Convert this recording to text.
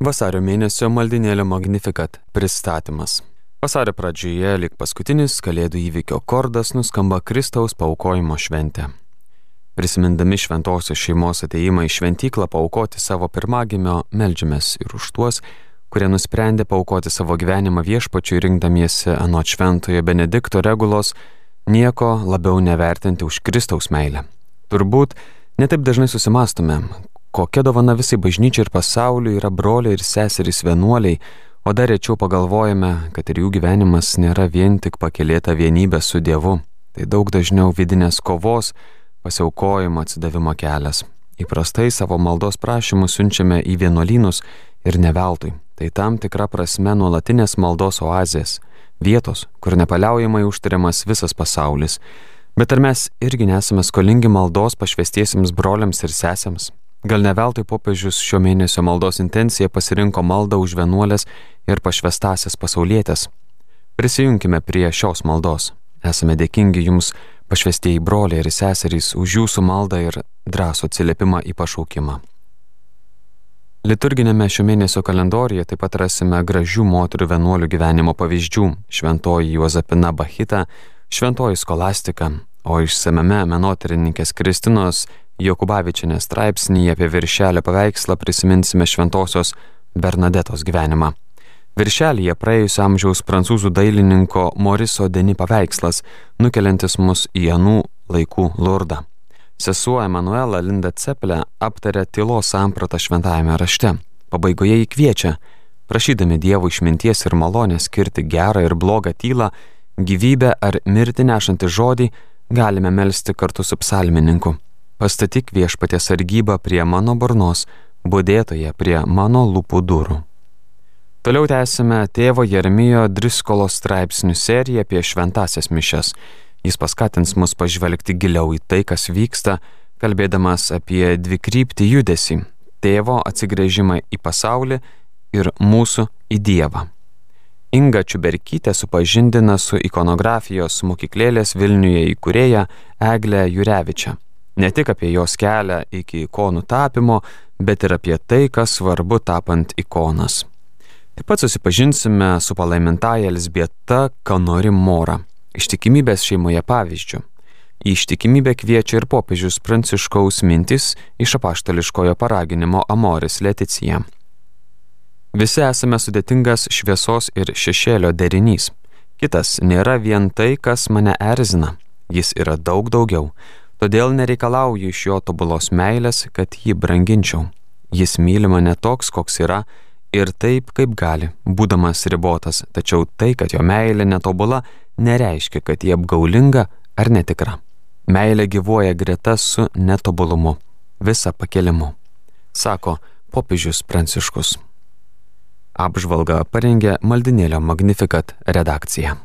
Vasario mėnesio maldinėlio Magnificat pristatymas. Vasario pradžioje, lik paskutinis kalėdų įvykio kordas, nuskamba Kristaus paukojimo šventė. Prisimindami šventosios šeimos ateimą į šventyklą paukoti savo pirmagimio, melžiamės ir už tuos, kurie nusprendė paukoti savo gyvenimą viešpačiui rinkdamiesi anot šventojo Benedikto regulos, nieko labiau nevertinti už Kristaus meilę. Turbūt netaip dažnai susimastome, kokia dovana visai bažnyčiai ir pasauliui yra broliai ir seserys vienuoliai, o dar rečiau pagalvojame, kad ir jų gyvenimas nėra vien tik pakilėta vienybė su Dievu, tai daug dažniau vidinės kovos, pasiaukojimo atsidavimo kelias. Įprastai savo maldos prašymus siunčiame į vienuolynus ir neveltui. Tai tam tikra prasme nuolatinės maldos oazės, vietos, kur nepaliaujamai užtariamas visas pasaulis. Bet ar mes irgi nesame skolingi maldos pašvestiesiems broliams ir sesėms, Gal ne veltui popiežius šio mėnesio maldos intencija pasirinko maldą už vienuolės ir pašvestasias pasaulietės. Prisijunkime prie šios maldos. Esame dėkingi Jums, pašvestieji broliai ir seserys, už Jūsų maldą ir drąsų atsiliepimą į pašaukimą. Liturginėme šio mėnesio kalendorijoje taip pat rasime gražių moterių vienuolių gyvenimo pavyzdžių - šventoji Juozapina Bahita, šventoji Skolastika, o išsameme menotyrininkės Kristinos Jokubavičianės straipsnėje apie viršelio paveikslą prisiminsime šventosios Bernadetos gyvenimą. Viršelėje praėjusio amžiaus prancūzų dailininko Moriso Deni paveikslas, nukeliantis mus į anų laikų lurdą. Sesuo Emanuela Linda Ceplė aptarė tylos sampratą šventajame rašte. Pabaigoje jį kviečia, prašydami Dievo išminties ir malonės skirti gerą ir blogą tylą, gyvybę ar mirtį nešantį žodį, galime melstį kartu su psalmininku pastatyk viešpatė sargybą prie mano burnos, būdėtoje prie mano lūpų durų. Toliau tęsime tėvo Jeremijo Driskolo straipsnių seriją apie šventasias mišes. Jis paskatins mus pažvelgti giliau į tai, kas vyksta, kalbėdamas apie dvikryptį judesi - tėvo atsigrėžimą į pasaulį ir mūsų į Dievą. Inga Čiuberkytė supažindina su ikonografijos mokyklėlės Vilniuje įkūrėja Eglė Jurevičia ne tik apie jos kelią iki ikonų tapimo, bet ir apie tai, kas svarbu tapant ikonas. Taip pat susipažinsime su palaimintaja Elsbieta Kanori Mora, ištikimybės šeimoje pavyzdžių. Į ištikimybę kviečia ir popiežius pranciškaus mintis iš apaštališkojo paraginimo Amoris Leticija. Visi esame sudėtingas šviesos ir šešėlio derinys. Kitas nėra vien tai, kas mane erzina, jis yra daug daugiau Todėl nereikalauju iš jo tobulos meilės, kad jį branginčiau. Jis myli mane toks, koks yra ir taip, kaip gali, būdamas ribotas, tačiau tai, kad jo meilė netobula, nereiškia, kad jie apgaulinga ar netikra. Meilė gyvuoja greta su netobulumu, visa pakelimu, sako popiežius Pranciškus. Apžvalgą parengė maldinėlio Magnificat redakcija.